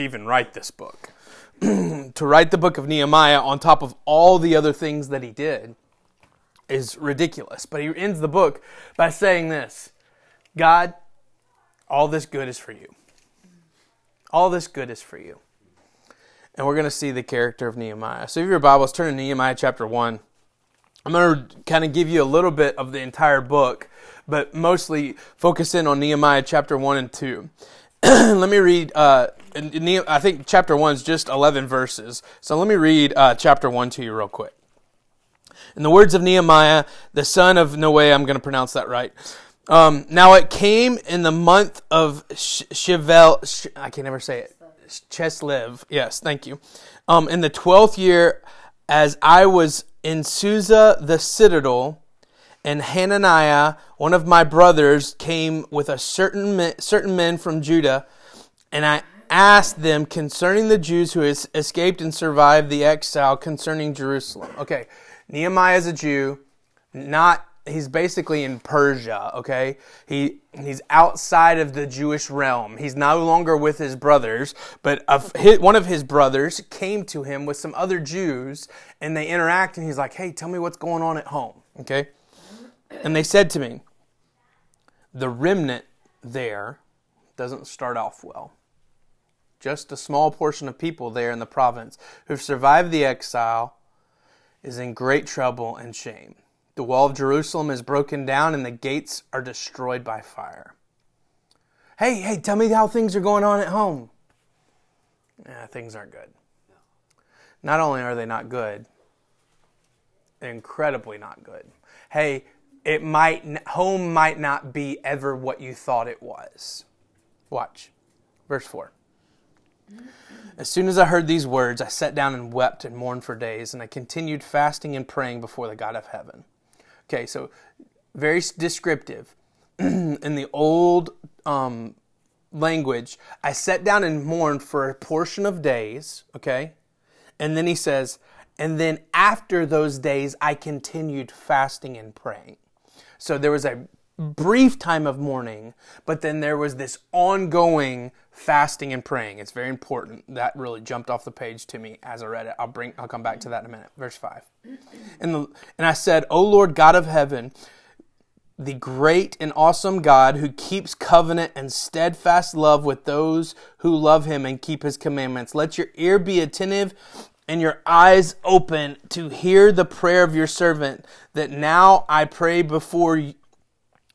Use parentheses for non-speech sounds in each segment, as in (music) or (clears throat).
to even write this book. (clears throat) to write the book of Nehemiah on top of all the other things that he did is ridiculous. But he ends the book by saying this God, all this good is for you. All this good is for you. And we're going to see the character of Nehemiah. So if your Bibles, turn to Nehemiah chapter 1. I'm going to kind of give you a little bit of the entire book, but mostly focus in on Nehemiah chapter 1 and 2. (clears throat) let me read, uh, I think chapter 1 is just 11 verses. So let me read uh, chapter 1 to you real quick. In the words of Nehemiah, the son of Noe, I'm going to pronounce that right. Um, now it came in the month of Shivel, Sh- I can never say it. Cheslev. Yes, thank you. Um, in the 12th year, as I was in Susa the citadel, and Hananiah, one of my brothers, came with a certain certain men from Judah, and I asked them concerning the Jews who escaped and survived the exile concerning Jerusalem. Okay, Nehemiah is a Jew, not he's basically in Persia, okay? He he's outside of the Jewish realm. He's no longer with his brothers, but his, one of his brothers came to him with some other Jews and they interact and he's like, "Hey, tell me what's going on at home." Okay? And they said to me, "The remnant there doesn't start off well. Just a small portion of people there in the province who've survived the exile is in great trouble and shame." The wall of Jerusalem is broken down and the gates are destroyed by fire. Hey, hey, tell me how things are going on at home. Yeah, things aren't good. Not only are they not good, they're incredibly not good. Hey, it might home might not be ever what you thought it was. Watch. Verse 4. As soon as I heard these words, I sat down and wept and mourned for days, and I continued fasting and praying before the God of heaven. Okay, so very descriptive. (clears throat) in the old um, language, I sat down and mourned for a portion of days, okay? And then he says, and then after those days, I continued fasting and praying. So there was a brief time of mourning, but then there was this ongoing fasting and praying. It's very important. That really jumped off the page to me as I read it. I'll bring I'll come back to that in a minute. Verse 5. And the, and I said, "O Lord God of heaven, the great and awesome God who keeps covenant and steadfast love with those who love him and keep his commandments. Let your ear be attentive and your eyes open to hear the prayer of your servant that now I pray before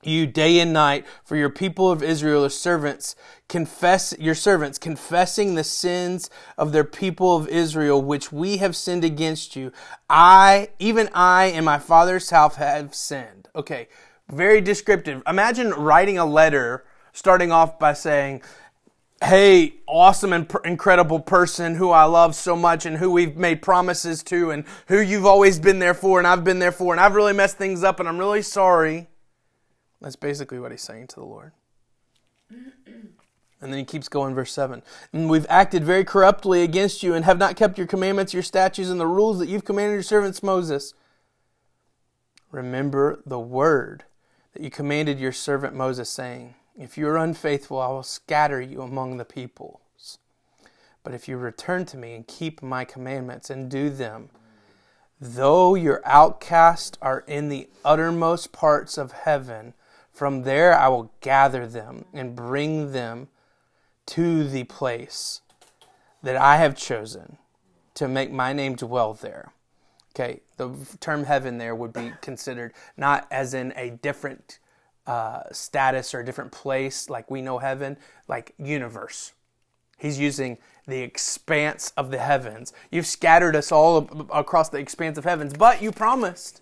you day and night for your people of Israel, your servants, confess your servants, confessing the sins of their people of Israel, which we have sinned against you. I, even I and my father's house have sinned. Okay, very descriptive. Imagine writing a letter starting off by saying, Hey, awesome and pr- incredible person who I love so much and who we've made promises to and who you've always been there for and I've been there for and I've really messed things up and I'm really sorry. That's basically what he's saying to the Lord. And then he keeps going, verse 7. And we've acted very corruptly against you and have not kept your commandments, your statutes, and the rules that you've commanded your servants Moses. Remember the word that you commanded your servant Moses, saying, If you are unfaithful, I will scatter you among the peoples. But if you return to me and keep my commandments and do them, though your outcasts are in the uttermost parts of heaven, from there I will gather them and bring them to the place that I have chosen to make my name dwell there. Okay, the term heaven there would be considered not as in a different uh, status or a different place like we know heaven, like universe. He's using the expanse of the heavens. You've scattered us all across the expanse of heavens, but you promised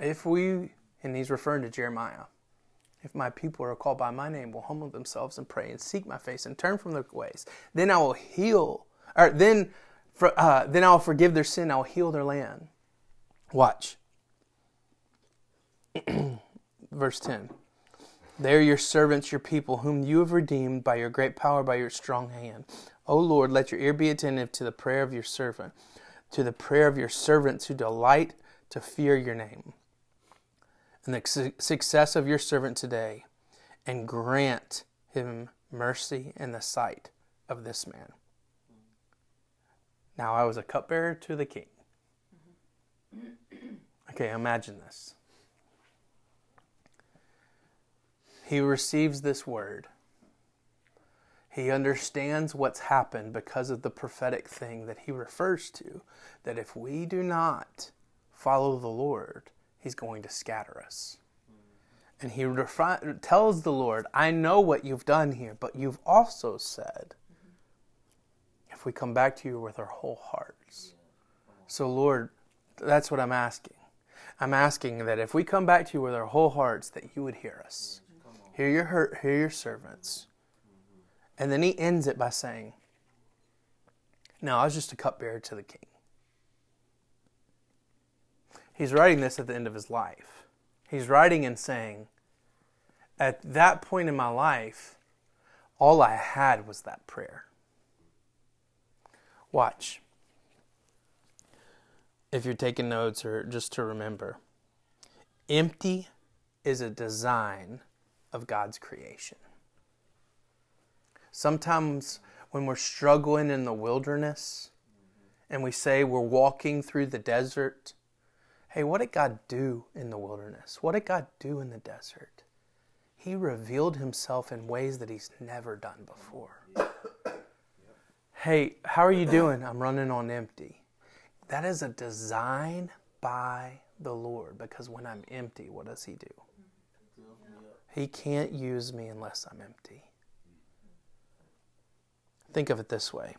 if we and he's referring to Jeremiah. If my people are called by my name, will humble themselves and pray and seek my face and turn from their ways, then I will heal, or then, for, uh, then I will forgive their sin. I will heal their land. Watch. (clears throat) Verse 10. They are your servants, your people, whom you have redeemed by your great power, by your strong hand. O Lord, let your ear be attentive to the prayer of your servant, to the prayer of your servants who delight to fear your name and the success of your servant today, and grant him mercy in the sight of this man. Now I was a cupbearer to the king. Mm-hmm. Okay, imagine this. He receives this word. He understands what's happened because of the prophetic thing that he refers to. That if we do not follow the Lord, he's going to scatter us. And he refi- tells the Lord, I know what you've done here, but you've also said, if we come back to you with our whole hearts. So, Lord, that's what I'm asking. I'm asking that if we come back to you with our whole hearts, that you would hear us. Hear your hurt, hear your servants. And then he ends it by saying, Now I was just a cupbearer to the king. He's writing this at the end of his life. He's writing and saying, At that point in my life, all I had was that prayer. Watch. If you're taking notes or just to remember, empty is a design of God's creation. Sometimes when we're struggling in the wilderness and we say we're walking through the desert, hey, what did God do in the wilderness? What did God do in the desert? He revealed himself in ways that he's never done before. Hey, how are you doing? I'm running on empty. That is a design by the Lord because when I'm empty, what does He do? He can't use me unless I'm empty. Think of it this way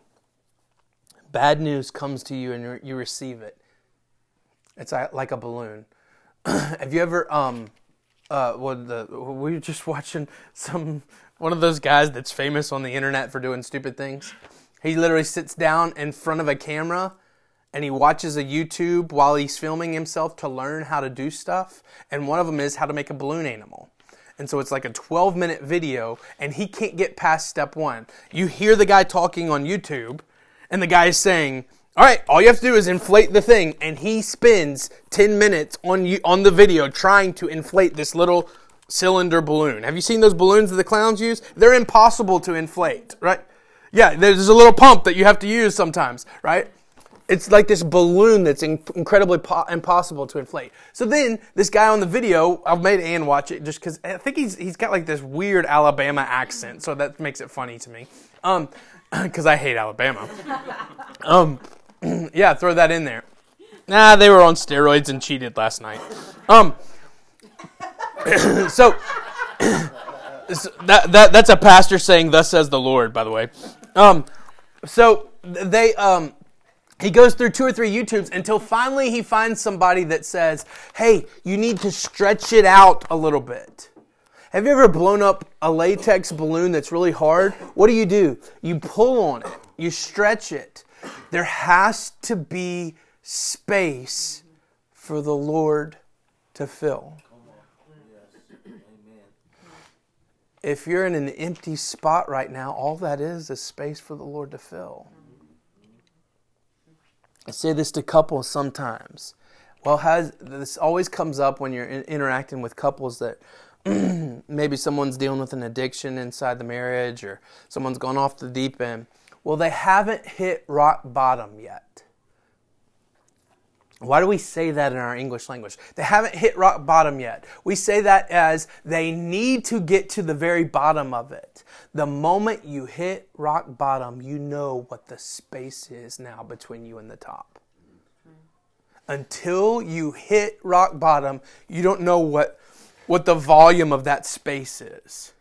bad news comes to you and you receive it. It's like a balloon. (clears throat) Have you ever, um, uh, what the, we were just (laughs) watching some, one of those guys that's famous on the internet for doing stupid things? He literally sits down in front of a camera and he watches a YouTube while he's filming himself to learn how to do stuff. And one of them is how to make a balloon animal. And so it's like a 12 minute video, and he can't get past step one. You hear the guy talking on YouTube, and the guy is saying, all right, all you have to do is inflate the thing, and he spends 10 minutes on you, on the video trying to inflate this little cylinder balloon. Have you seen those balloons that the clowns use? They're impossible to inflate, right? Yeah, there's a little pump that you have to use sometimes, right? It's like this balloon that's incredibly po- impossible to inflate. So then this guy on the video, I've made Ann watch it just because I think he's he's got like this weird Alabama accent, so that makes it funny to me. Um, (clears throat) because I hate Alabama. (laughs) Um, (clears throat) yeah, throw that in there. Nah, they were on steroids and cheated last night. Um, (coughs) (coughs) so that, that that's a pastor saying, "Thus says the Lord." By the way, um, so they um, he goes through two or three YouTubes until finally he finds somebody that says, "Hey, you need to stretch it out a little bit." Have you ever blown up a latex balloon that's really hard? What do you do? You pull on it. You stretch it. There has to be space for the Lord to fill. If you're in an empty spot right now, all that is is space for the Lord to fill. I say this to couples sometimes. Well, has this always comes up when you're in, interacting with couples that (clears throat) maybe someone's dealing with an addiction inside the marriage or someone's gone off the deep end. Well, they haven't hit rock bottom yet. Why do we say that in our English language? They haven't hit rock bottom yet. We say that as they need to get to the very bottom of it. The moment you hit rock bottom, you know what the space is now between you and the top. Until you hit rock bottom, you don't know what, what the volume of that space is.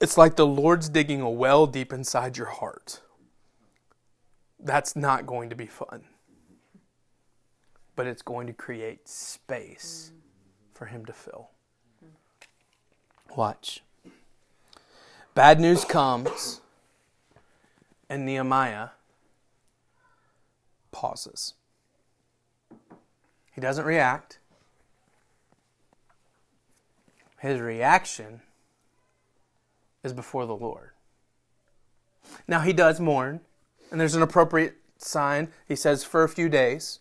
It's like the Lord's digging a well deep inside your heart. That's not going to be fun but it's going to create space mm. for him to fill. Watch. Bad news comes, and Nehemiah pauses. He doesn't react. His reaction is before the Lord. Now, he does mourn, and there's an appropriate sign. He says, for a few days.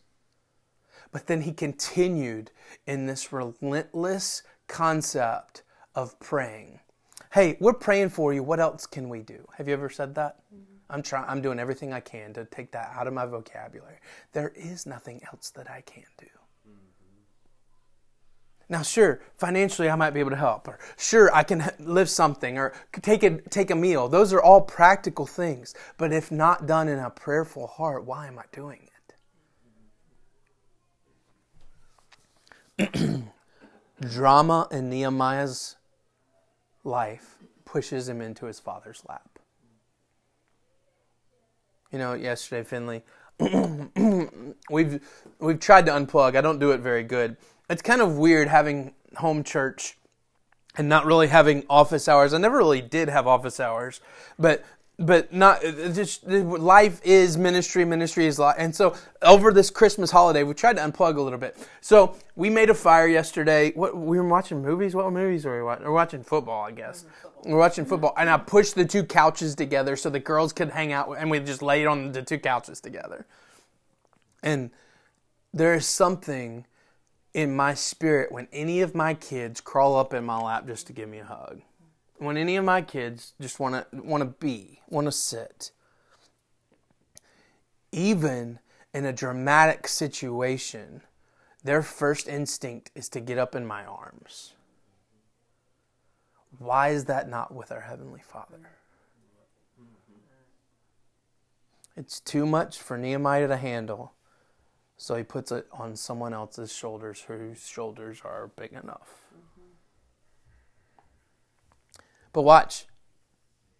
But then he continued in this relentless concept of praying. Hey, we're praying for you. What else can we do? Have you ever said that? I'm trying I'm doing everything I can to take that out of my vocabulary. There is nothing else that I can do. Now, sure, financially I might be able to help, or sure I can lift something, or take a take a meal. Those are all practical things. But if not done in a prayerful heart, why am I doing it? (clears throat) Drama in Nehemiah's life pushes him into his father's lap. You know, yesterday, Finley, (clears throat) we've we've tried to unplug. I don't do it very good it's kind of weird having home church and not really having office hours. I never really did have office hours, but but not just life is ministry ministry is life. And so over this christmas holiday we tried to unplug a little bit. So we made a fire yesterday. What we were watching movies? What movies were we watching? We're watching football i guess. We are watching football. And i pushed the two couches together so the girls could hang out and we just laid on the two couches together. And there is something in my spirit when any of my kids crawl up in my lap just to give me a hug. When any of my kids just want to want to be, want to sit. Even in a dramatic situation, their first instinct is to get up in my arms. Why is that not with our heavenly Father? It's too much for Nehemiah to handle. So he puts it on someone else's shoulders whose shoulders are big enough. But watch.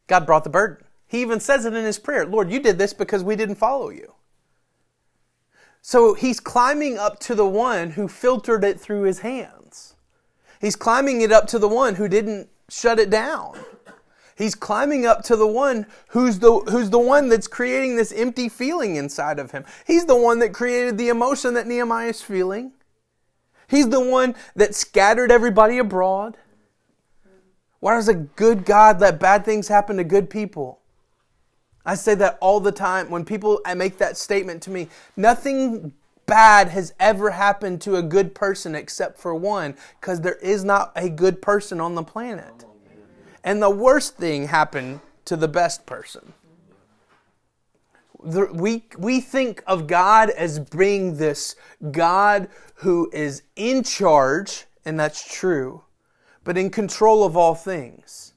God brought the burden. He even says it in his prayer Lord, you did this because we didn't follow you. So he's climbing up to the one who filtered it through his hands. He's climbing it up to the one who didn't shut it down. He's climbing up to the one who's the, who's the one that's creating this empty feeling inside of him. He's the one that created the emotion that Nehemiah is feeling. He's the one that scattered everybody abroad. Why does a good God let bad things happen to good people? I say that all the time when people make that statement to me. Nothing bad has ever happened to a good person except for one, because there is not a good person on the planet and the worst thing happened to the best person. The, we, we think of God as being this God who is in charge, and that's true, but in control of all things.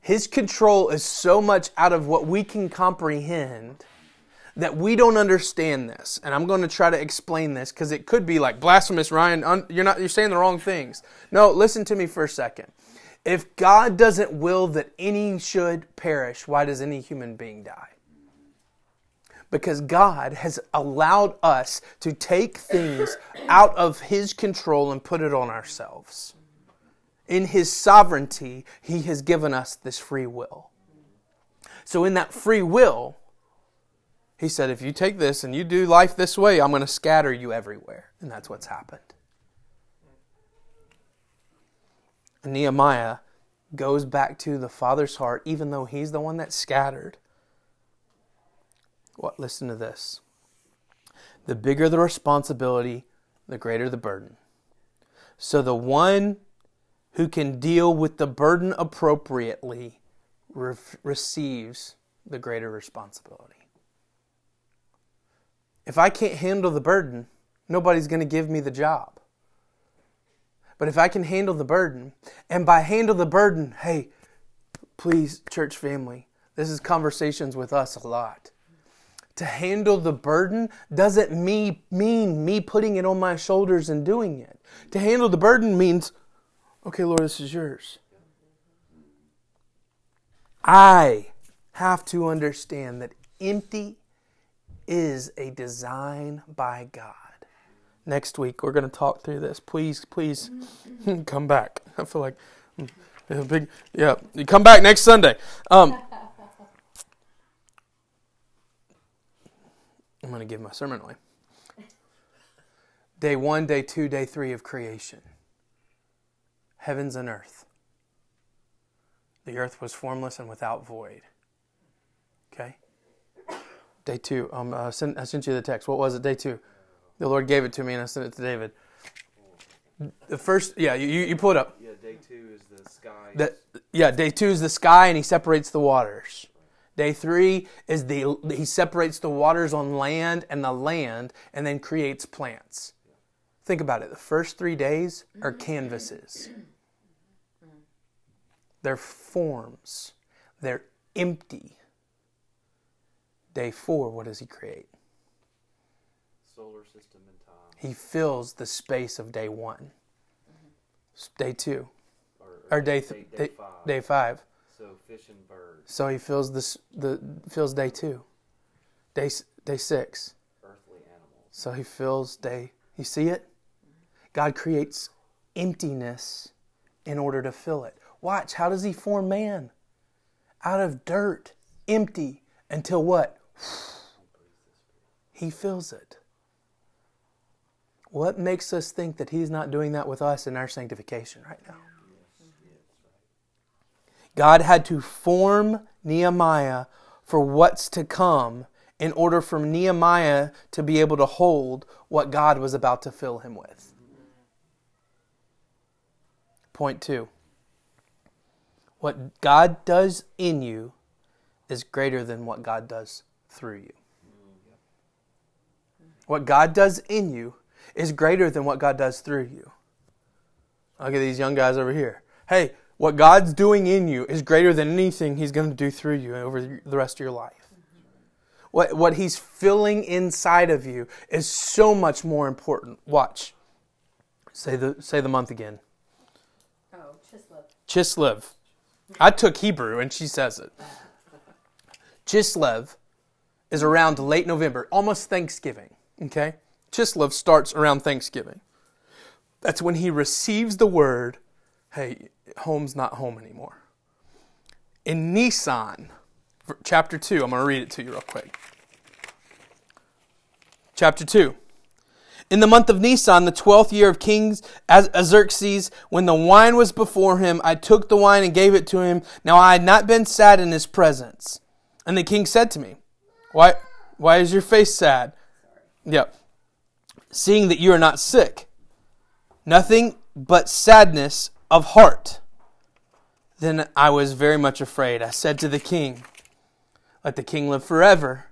His control is so much out of what we can comprehend that we don't understand this. And I'm going to try to explain this because it could be like blasphemous, Ryan. Un, you're not you're saying the wrong things. No, listen to me for a second. If God doesn't will that any should perish, why does any human being die? Because God has allowed us to take things out of His control and put it on ourselves. In His sovereignty, He has given us this free will. So, in that free will, He said, if you take this and you do life this way, I'm going to scatter you everywhere. And that's what's happened. Nehemiah goes back to the Father's heart, even though he's the one that scattered. What? Listen to this. The bigger the responsibility, the greater the burden. So the one who can deal with the burden appropriately re- receives the greater responsibility. If I can't handle the burden, nobody's going to give me the job. But if I can handle the burden, and by handle the burden, hey, please, church family, this is conversations with us a lot. To handle the burden doesn't me, mean me putting it on my shoulders and doing it. To handle the burden means, okay, Lord, this is yours. I have to understand that empty is a design by God next week. We're going to talk through this. Please, please (laughs) come back. I feel like a big, yeah. You come back next Sunday. Um, I'm going to give my sermon away. Day one, day two, day three of creation. Heavens and earth. The earth was formless and without void. Okay? Day two. Um, uh, sent, I sent you the text. What was it? Day two. The Lord gave it to me and I sent it to David. The first, yeah, you, you pull it up. Yeah, day two is the sky. The, yeah, day two is the sky and he separates the waters. Day three is the he separates the waters on land and the land and then creates plants. Think about it. The first three days are mm-hmm. canvases. They're forms. They're empty. Day four, what does he create? solar system and time. He fills the space of day one. Mm-hmm. Day two. Or, Or day, th- day, day, five. day five. So fish and birds, So he fills this the fills day two. Day day six. earthly animals. So he fills day. You see it? God creates emptiness in order to fill it. Watch, how does he form man? Out of dirt, empty, until what? He fills it. What makes us think that he's not doing that with us in our sanctification right now? God had to form Nehemiah for what's to come in order for Nehemiah to be able to hold what God was about to fill him with. Point two what God does in you is greater than what God does through you. What God does in you is greater than what God does through you. Look at these young guys over here. Hey, what God's doing in you is greater than anything He's going to do through you over the rest of your life. What, what He's filling inside of you is so much more important. Watch. Say the, say the month again. Chislev. I took Hebrew and she says it. Chislev is around late November, almost Thanksgiving. Okay? Chislev starts around Thanksgiving. That's when he receives the word, hey, home's not home anymore. In Nisan, chapter 2, I'm going to read it to you real quick. Chapter 2. In the month of Nisan, the twelfth year of King Xerxes, when the wine was before him, I took the wine and gave it to him. Now I had not been sad in his presence. And the king said to me, Why, why is your face sad? Yep. Seeing that you are not sick. Nothing but sadness of heart. Then I was very much afraid. I said to the king, Let the king live forever.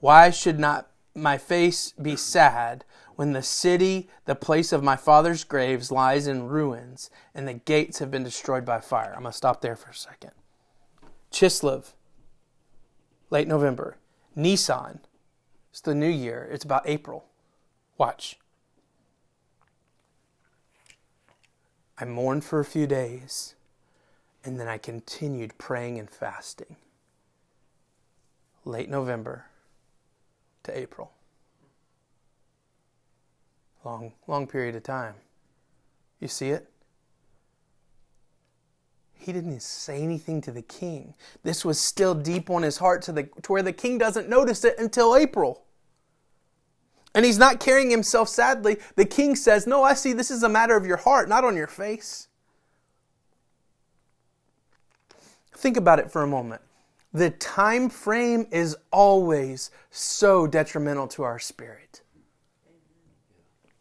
Why should not my face be sad when the city, the place of my father's graves, lies in ruins and the gates have been destroyed by fire? I'm going to stop there for a second. Chislev, late November. Nisan, it's the new year. It's about April. Watch. I mourned for a few days, and then I continued praying and fasting. Late November to April. Long, long period of time. You see it? He didn't say anything to the king. This was still deep on his heart to, the, to where the king doesn't notice it until April. And he's not carrying himself sadly. The king says, No, I see this is a matter of your heart, not on your face. Think about it for a moment. The time frame is always so detrimental to our spirit.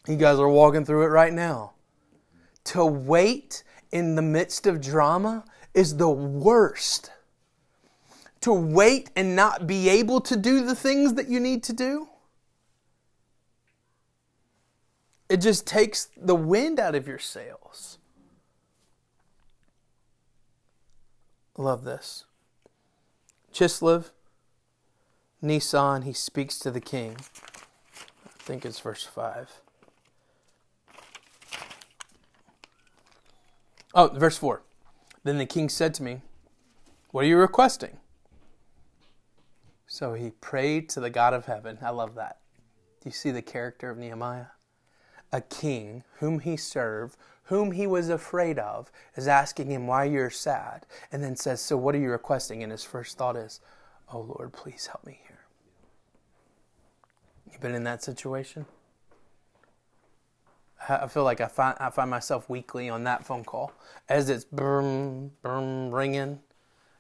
You guys are walking through it right now. To wait in the midst of drama is the worst. To wait and not be able to do the things that you need to do, it just takes the wind out of your sails. Love this. Chislev, Nisan, he speaks to the king. I think it's verse 5. Oh, verse 4. Then the king said to me, What are you requesting? So he prayed to the God of heaven. I love that. Do you see the character of Nehemiah? A king whom he served, whom he was afraid of, is asking him why you're sad, and then says, So what are you requesting? And his first thought is, Oh Lord, please help me here. You been in that situation? I feel like I find I find myself weekly on that phone call as it's boom boom ringing.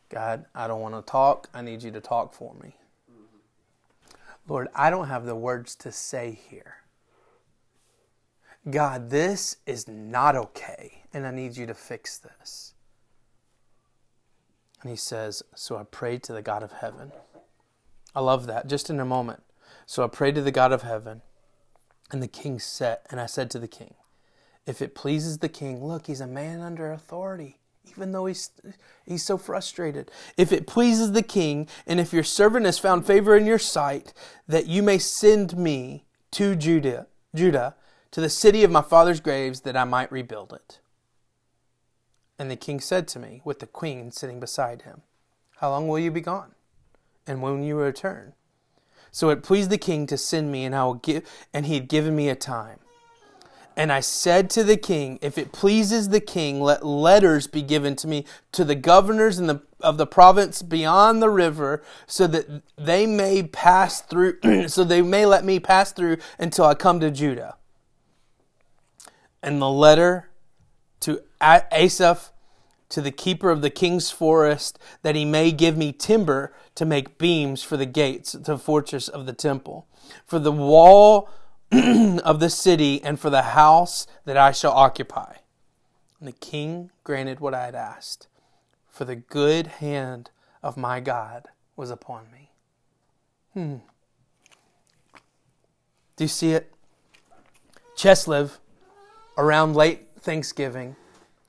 God, I don't want to talk. I need you to talk for me. Lord, I don't have the words to say here. God, this is not okay, and I need you to fix this. And he says, So I prayed to the God of heaven. I love that. Just in a moment. So I prayed to the God of heaven, and the king said, and I said to the king, If it pleases the king, look, he's a man under authority even though he's he's so frustrated. If it pleases the king, and if your servant has found favor in your sight, that you may send me to Judah, Judah, to the city of my father's graves, that I might rebuild it. And the king said to me, with the queen sitting beside him, How long will you be gone? And when will you return? So it pleased the king to send me, and I will give and he had given me a time. And I said to the king, If it pleases the king, let letters be given to me to the governors in the, of the province beyond the river, so that they may pass through, (clears throat) so they may let me pass through until I come to Judah. And the letter to Asaph, to the keeper of the king's forest, that he may give me timber to make beams for the gates, the fortress of the temple. For the wall (clears throat) of the city and for the house that I shall occupy. And the king granted what I had asked, for the good hand of my God was upon me. Hmm. Do you see it? Cheslev, around late Thanksgiving,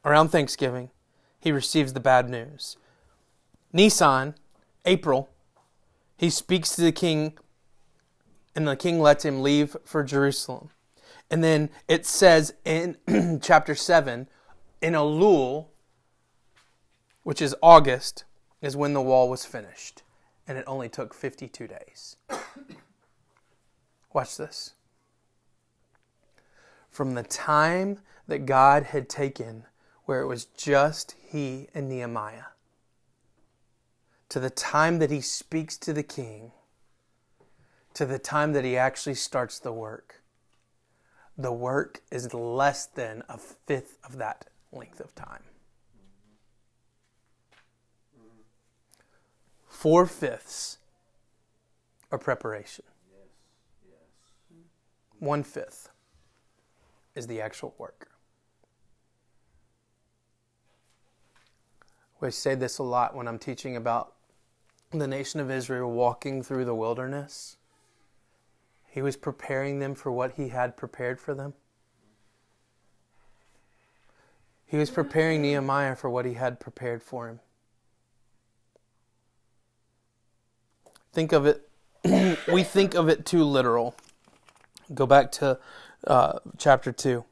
around Thanksgiving, he receives the bad news. Nisan, April, he speaks to the king and the king lets him leave for Jerusalem. And then it says in (clears throat) chapter 7, in Elul, which is August, is when the wall was finished. And it only took 52 days. (coughs) Watch this. From the time that God had taken, where it was just he and Nehemiah, to the time that he speaks to the king, to the time that he actually starts the work, the work is less than a fifth of that length of time. Four fifths are preparation. One fifth is the actual work. We say this a lot when I'm teaching about the nation of Israel walking through the wilderness. He was preparing them for what he had prepared for them. He was preparing Nehemiah for what he had prepared for him. Think of it, (clears throat) we think of it too literal. Go back to uh, chapter 2.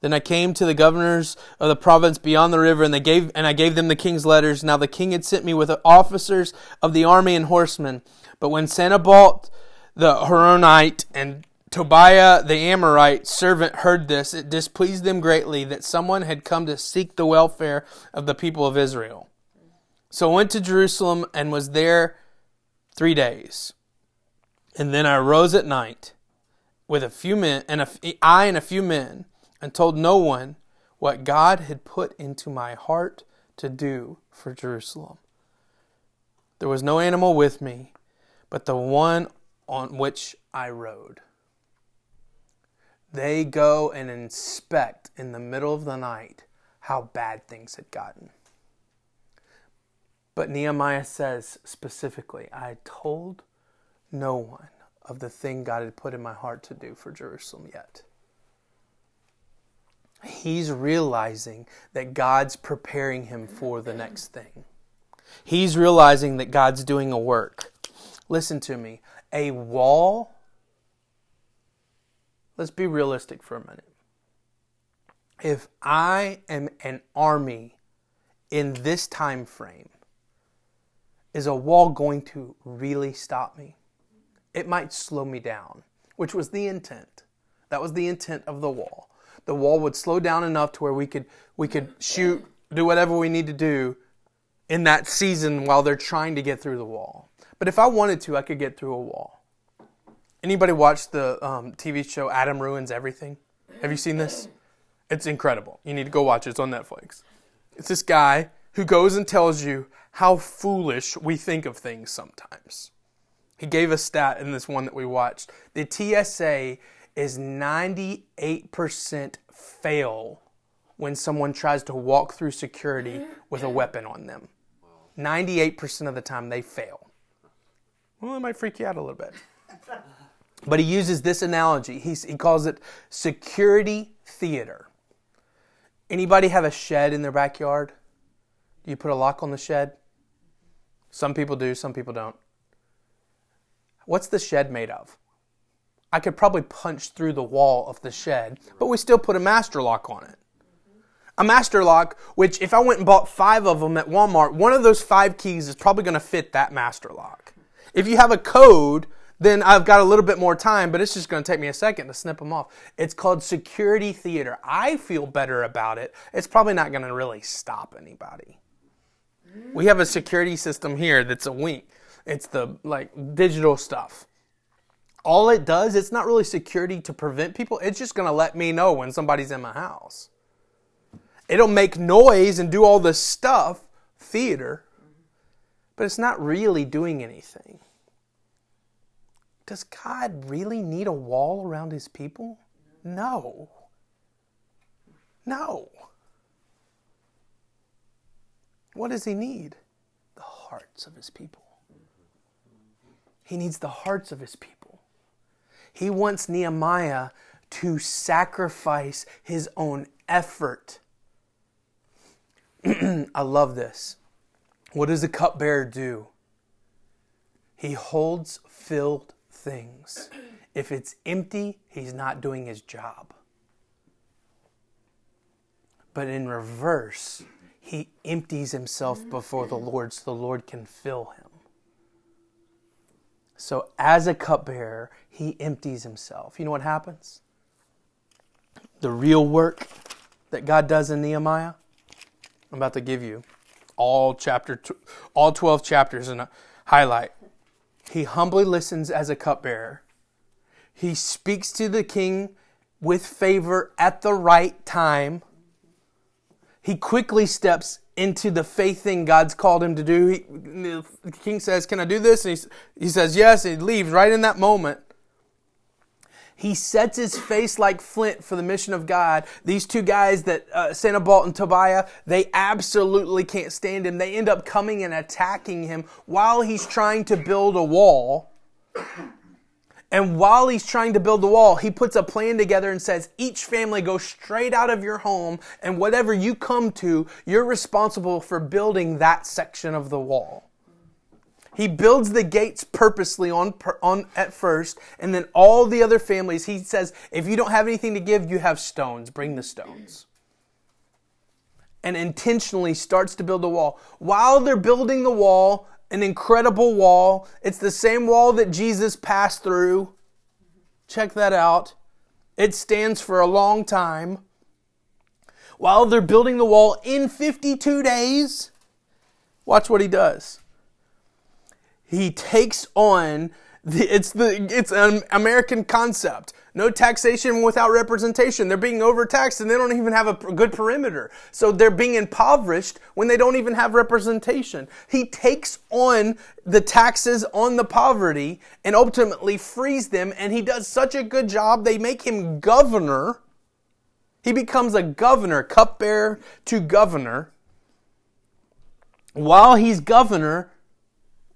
Then I came to the governors of the province beyond the river, and they gave and I gave them the king's letters. Now the king had sent me with officers of the army and horsemen. But when Sanballat the Horonite and Tobiah the Ammonite servant heard this, it displeased them greatly that someone had come to seek the welfare of the people of Israel. So I went to Jerusalem and was there three days. And then I rose at night with a few men, and a, I and a few men, and told no one what God had put into my heart to do for Jerusalem. There was no animal with me, but the one on which I rode. They go and inspect in the middle of the night how bad things had gotten. But Nehemiah says specifically, I told no one of the thing God had put in my heart to do for Jerusalem yet. He's realizing that God's preparing him for the next thing. He's realizing that God's doing a work. Listen to me a wall, let's be realistic for a minute. If I am an army in this time frame, is a wall going to really stop me? It might slow me down, which was the intent. That was the intent of the wall. The wall would slow down enough to where we could we could shoot, do whatever we need to do in that season while they're trying to get through the wall. But if I wanted to, I could get through a wall. Anybody watch the um, TV show Adam Ruins Everything? Have you seen this? It's incredible. You need to go watch it. It's on Netflix. It's this guy who goes and tells you how foolish we think of things sometimes. He gave a stat in this one that we watched. The TSA is 98% fail when someone tries to walk through security with a weapon on them. 98% of the time they fail. Well, it might freak you out a little bit. But he uses this analogy. He's, he calls it security theater. Anybody have a shed in their backyard? Do you put a lock on the shed? Some people do, some people don't. What's the shed made of? I could probably punch through the wall of the shed, but we still put a master lock on it. A master lock, which if I went and bought five of them at Walmart, one of those five keys is probably going to fit that master lock. If you have a code, then I've got a little bit more time, but it's just going to take me a second to snip them off. It's called security theater. I feel better about it. It's probably not going to really stop anybody. We have a security system here that's a wink. It's the like digital stuff. All it does, it's not really security to prevent people. It's just going to let me know when somebody's in my house. It'll make noise and do all this stuff, theater, but it's not really doing anything. Does God really need a wall around his people? No. No. What does he need? The hearts of his people. He needs the hearts of his people. He wants Nehemiah to sacrifice his own effort. (clears throat) I love this. What does a cupbearer do? He holds filled things. If it's empty, he's not doing his job. But in reverse, he empties himself before the Lord so the Lord can fill him. So, as a cupbearer, he empties himself. You know what happens? The real work that God does in Nehemiah, I'm about to give you all chapter, all 12 chapters in a highlight. He humbly listens as a cupbearer. He speaks to the king with favor at the right time. He quickly steps into the faith thing God's called him to do. He, the king says, Can I do this? And he, he says, Yes. And he leaves right in that moment. He sets his face like flint for the mission of God. These two guys that uh, and Tobiah, they absolutely can't stand him. They end up coming and attacking him while he's trying to build a wall. And while he's trying to build the wall, he puts a plan together and says, each family go straight out of your home, and whatever you come to, you're responsible for building that section of the wall. He builds the gates purposely on, on at first, and then all the other families, he says, if you don't have anything to give, you have stones. Bring the stones. And intentionally starts to build a wall. While they're building the wall, an incredible wall, it's the same wall that Jesus passed through. Check that out. It stands for a long time. While they're building the wall in 52 days, watch what he does he takes on the, it's the it's an American concept. No taxation without representation. They're being overtaxed and they don't even have a good perimeter. So they're being impoverished when they don't even have representation. He takes on the taxes on the poverty and ultimately frees them and he does such a good job. They make him governor. He becomes a governor, cupbearer to governor. While he's governor,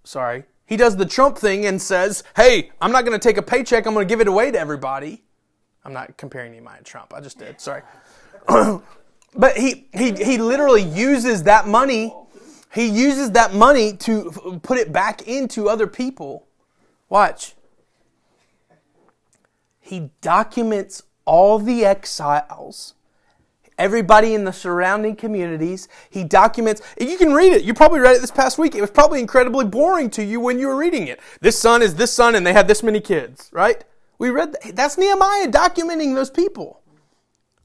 sorry, he does the Trump thing and says, hey, I'm not going to take a paycheck, I'm going to give it away to everybody. I'm not comparing Nehemiah to Trump, I just did, sorry. (clears throat) but he, he, he literally uses that money, he uses that money to put it back into other people. Watch. He documents all the exiles everybody in the surrounding communities. He documents, you can read it. You probably read it this past week. It was probably incredibly boring to you when you were reading it. This son is this son and they had this many kids, right? We read that. That's Nehemiah documenting those people.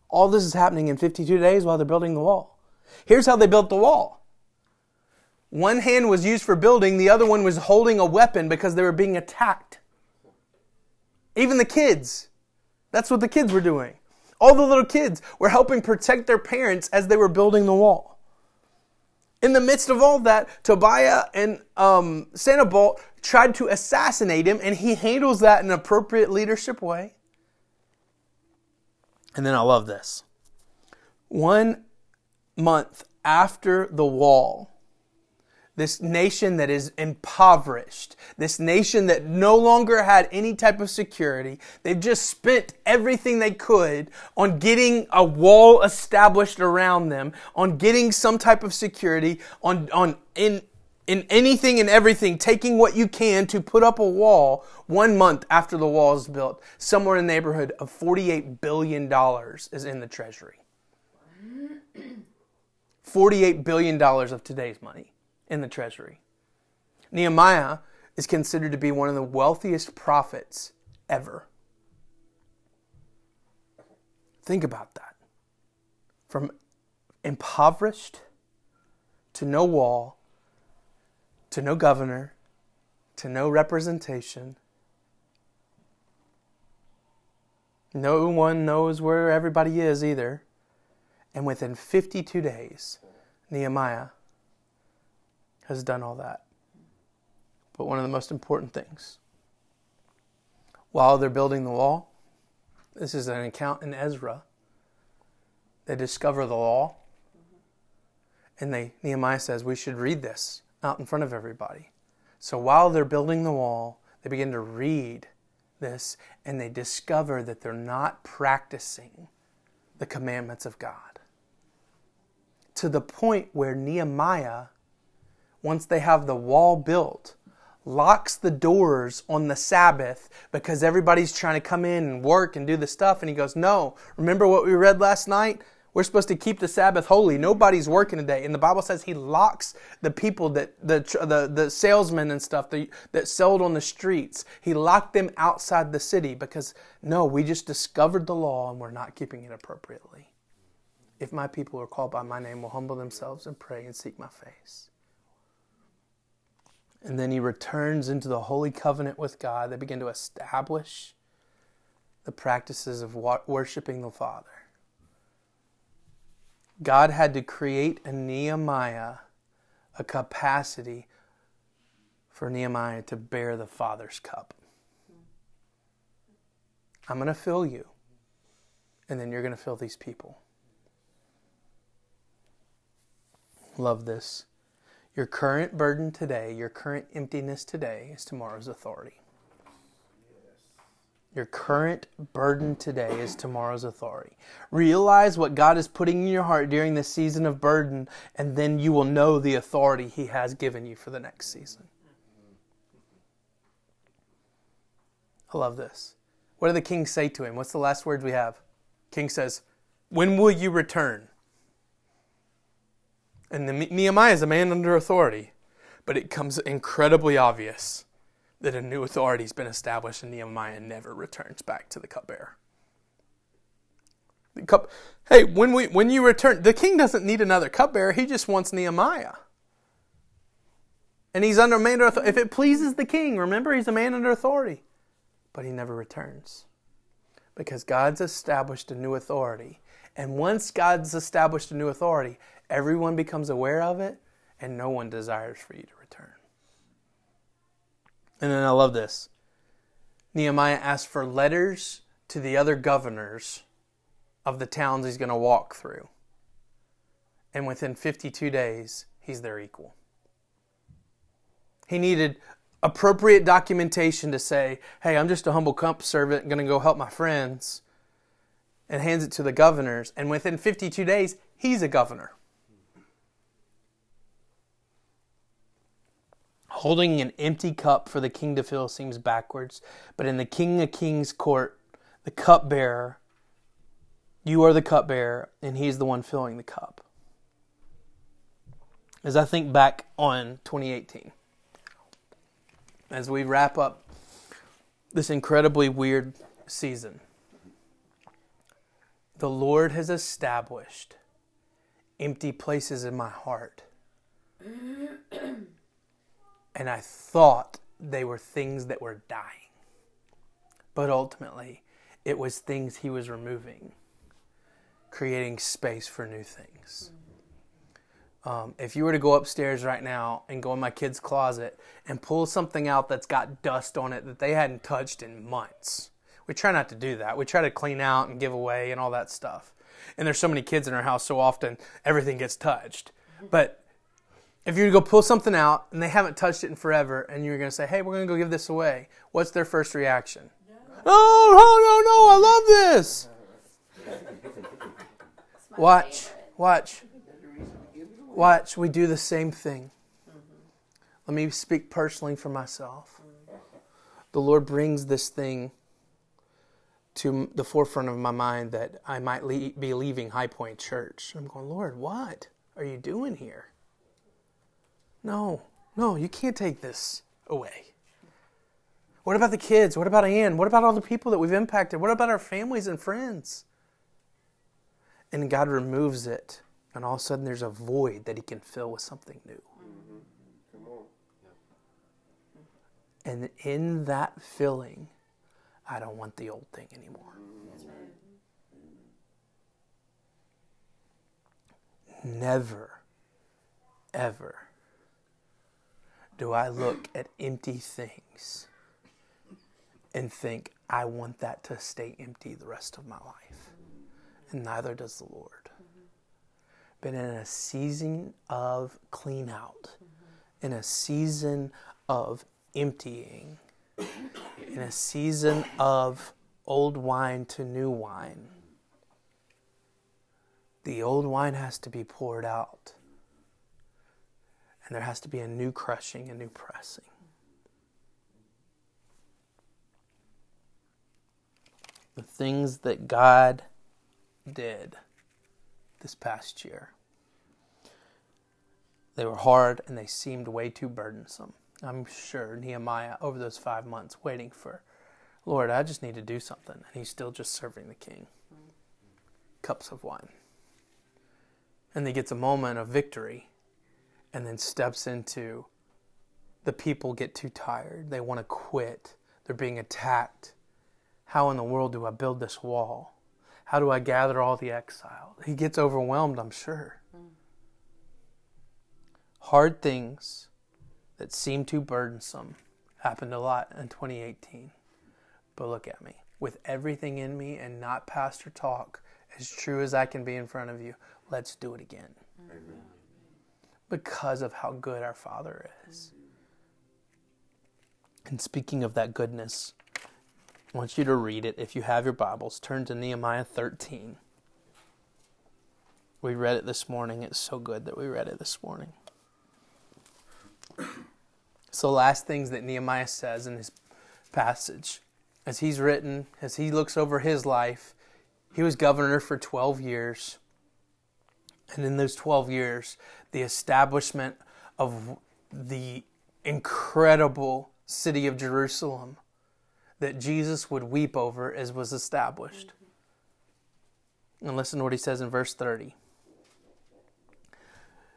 All this is happening in 52 days while they're building the wall. Here's how they built the wall. One hand was used for building, the other one was holding a weapon because they were being attacked. Even the kids. That's what the kids were doing. All the little kids were helping protect their parents as they were building the wall. In the midst of all that, Tobiah and um, Sanballat tried to assassinate him, and he handles that in an appropriate leadership way. And then I love this. One month after the wall, this nation that is impoverished, this nation that no longer had any type of security, they've just spent everything they could on getting a wall established around them, on getting some type of security, on, on in, in anything and everything, taking what you can to put up a wall one month after the wall is built, somewhere in the neighborhood of $48 billion is in the treasury. (clears throat) $48 billion of today's money in the treasury. Nehemiah is considered to be one of the wealthiest prophets ever. Think about that. From impoverished to no wall, to no governor, to no representation. No one knows where everybody is either. And within 52 days, Nehemiah has done all that. But one of the most important things, while they're building the wall, this is an account in Ezra. They discover the law, and they Nehemiah says we should read this out in front of everybody. So while they're building the wall, they begin to read this, and they discover that they're not practicing the commandments of God. To the point where Nehemiah once they have the wall built, locks the doors on the Sabbath because everybody's trying to come in and work and do the stuff. And he goes, No, remember what we read last night? We're supposed to keep the Sabbath holy. Nobody's working today. And the Bible says he locks the people that the the, the salesmen and stuff that, that sold on the streets. He locked them outside the city because no, we just discovered the law and we're not keeping it appropriately. If my people are called by my name will humble themselves and pray and seek my face. And then he returns into the holy covenant with God. They begin to establish the practices of worshiping the Father. God had to create in Nehemiah a capacity for Nehemiah to bear the Father's cup. I'm going to fill you, and then you're going to fill these people. Love this. Your current burden today, your current emptiness today, is tomorrow's authority. Your current burden today is tomorrow's authority. Realize what God is putting in your heart during this season of burden, and then you will know the authority He has given you for the next season. I love this. What did the king say to him? What's the last words we have? King says, When will you return? And the, Nehemiah is a man under authority, but it comes incredibly obvious that a new authority has been established and Nehemiah never returns back to the cupbearer. The cup, hey, when we when you return, the king doesn't need another cupbearer. He just wants Nehemiah. And he's under man authority. If it pleases the king, remember he's a man under authority. But he never returns. Because God's established a new authority. And once God's established a new authority, everyone becomes aware of it, and no one desires for you to return. And then I love this. Nehemiah asks for letters to the other governors of the towns he's going to walk through. And within 52 days, he's their equal. He needed appropriate documentation to say, hey, I'm just a humble comp servant, going to go help my friends, and hands it to the governors. And within 52 days, he's a governor. Holding an empty cup for the king to fill seems backwards, but in the King of Kings court, the cupbearer, you are the cupbearer, and he's the one filling the cup. As I think back on 2018, as we wrap up this incredibly weird season, the Lord has established empty places in my heart (clears throat) and I thought they were things that were dying. But ultimately, it was things he was removing, creating space for new things. Um, if you were to go upstairs right now and go in my kid's closet and pull something out that's got dust on it that they hadn't touched in months, We try not to do that. We try to clean out and give away and all that stuff. And there's so many kids in our house, so often everything gets touched. But if you go pull something out and they haven't touched it in forever, and you're going to say, "Hey, we're going to go give this away," what's their first reaction? Oh, no, no, no! I love this. Watch, favorite. watch, watch. We do the same thing. Mm-hmm. Let me speak personally for myself. The Lord brings this thing to the forefront of my mind that I might le- be leaving High Point Church. I'm going, Lord, what are you doing here? No, no, you can't take this away. What about the kids? What about Ann? What about all the people that we've impacted? What about our families and friends? And God removes it, and all of a sudden there's a void that He can fill with something new. Mm-hmm. And in that filling, I don't want the old thing anymore. Never, ever do I look at empty things and think, I want that to stay empty the rest of my life. And neither does the Lord. But in a season of clean out, in a season of emptying, in a season of old wine to new wine, the old wine has to be poured out. And there has to be a new crushing, a new pressing. The things that God did this past year. They were hard and they seemed way too burdensome. I'm sure Nehemiah, over those five months, waiting for, Lord, I just need to do something. And he's still just serving the king cups of wine. And he gets a moment of victory and then steps into the people get too tired. They want to quit. They're being attacked. How in the world do I build this wall? How do I gather all the exiles? He gets overwhelmed, I'm sure. Mm. Hard things that seem too burdensome happened a lot in 2018. But look at me. With everything in me and not pastor talk, as true as I can be in front of you, let's do it again. Because of how good our Father is. And speaking of that goodness, I want you to read it. If you have your Bibles, turn to Nehemiah 13. We read it this morning. It's so good that we read it this morning. (clears throat) So, last things that Nehemiah says in his passage, as he's written, as he looks over his life, he was governor for 12 years. And in those 12 years, the establishment of the incredible city of Jerusalem that Jesus would weep over as was established. And listen to what he says in verse 30.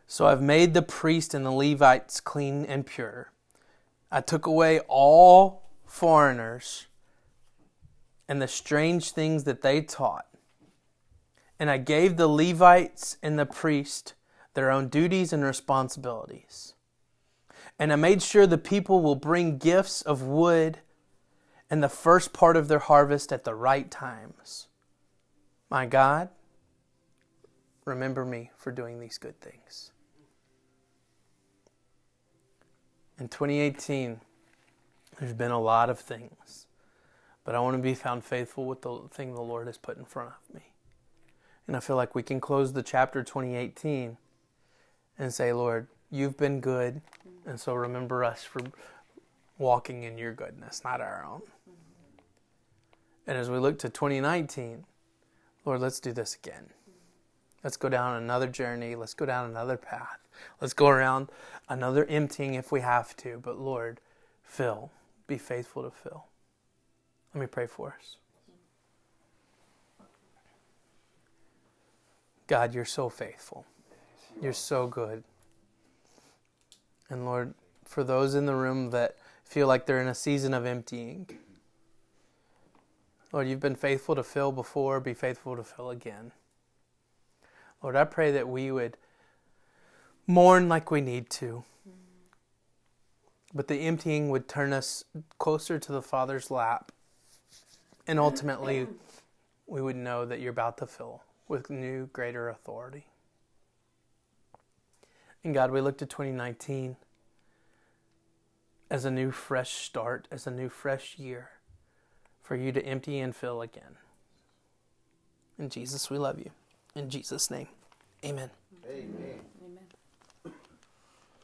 So I've made the priest and the Levites clean and pure. I took away all foreigners and the strange things that they taught. And I gave the Levites and the priest their own duties and responsibilities. And I made sure the people will bring gifts of wood and the first part of their harvest at the right times. My God, remember me for doing these good things. In 2018, there's been a lot of things, but I want to be found faithful with the thing the Lord has put in front of me. And I feel like we can close the chapter 2018 and say, Lord, you've been good, and so remember us for walking in your goodness, not our own. And as we look to 2019, Lord, let's do this again. Let's go down another journey. Let's go down another path. Let's go around another emptying if we have to. But Lord, fill. Be faithful to fill. Let me pray for us. God, you're so faithful. You're so good. And Lord, for those in the room that feel like they're in a season of emptying, Lord, you've been faithful to fill before, be faithful to fill again. Lord, I pray that we would mourn like we need to, but the emptying would turn us closer to the Father's lap And ultimately, we would know that you're about to fill with new, greater authority. And God, we look to 2019 as a new, fresh start, as a new, fresh year for you to empty and fill again. In Jesus, we love you. In Jesus' name, amen. Amen.